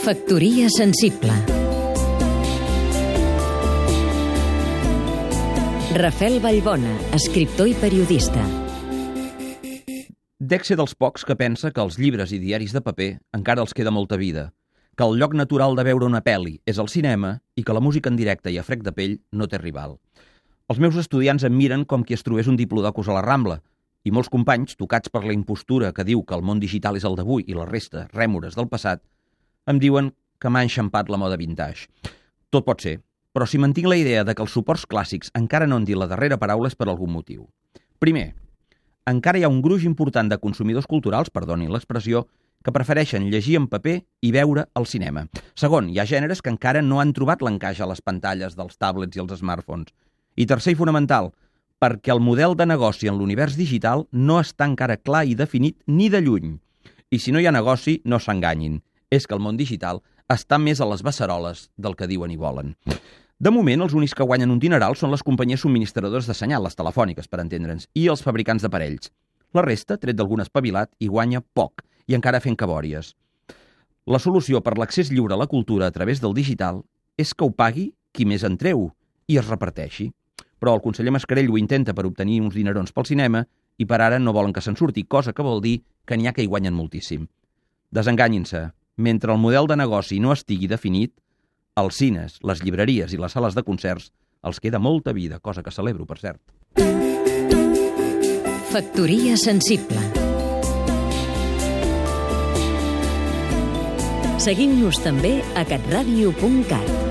Factoria sensible Rafel Vallbona, escriptor i periodista. Dec ser dels pocs que pensa que els llibres i diaris de paper encara els queda molta vida, que el lloc natural de veure una pel·li és el cinema i que la música en directe i a frec de pell no té rival. Els meus estudiants em miren com qui es trobés un diplodocus a la Rambla, i molts companys, tocats per la impostura que diu que el món digital és el d'avui i la resta, rèmores del passat, em diuen que m'ha enxampat la moda vintage. Tot pot ser, però si mantinc la idea de que els suports clàssics encara no han dit la darrera paraula és per algun motiu. Primer, encara hi ha un gruix important de consumidors culturals, perdonin l'expressió, que prefereixen llegir en paper i veure al cinema. Segon, hi ha gèneres que encara no han trobat l'encaix a les pantalles dels tablets i els smartphones. I tercer i fonamental, perquè el model de negoci en l'univers digital no està encara clar i definit ni de lluny. I si no hi ha negoci, no s'enganyin. És que el món digital està més a les beceroles del que diuen i volen. De moment, els únics que guanyen un dineral són les companyies subministradores de senyal, les telefòniques, per entendre'ns, i els fabricants d'aparells. La resta, tret d'algun espavilat, hi guanya poc, i encara fent cabòries. La solució per l'accés lliure a la cultura a través del digital és que ho pagui qui més en treu i es reparteixi. Però el conseller Mascarell ho intenta per obtenir uns dinerons pel cinema i per ara no volen que se'n surti, cosa que vol dir que n'hi ha que hi guanyen moltíssim. Desenganyin-se, mentre el model de negoci no estigui definit, els cines, les llibreries i les sales de concerts els queda molta vida, cosa que celebro, per cert. Factoria sensible Seguim-nos també a catradio.cat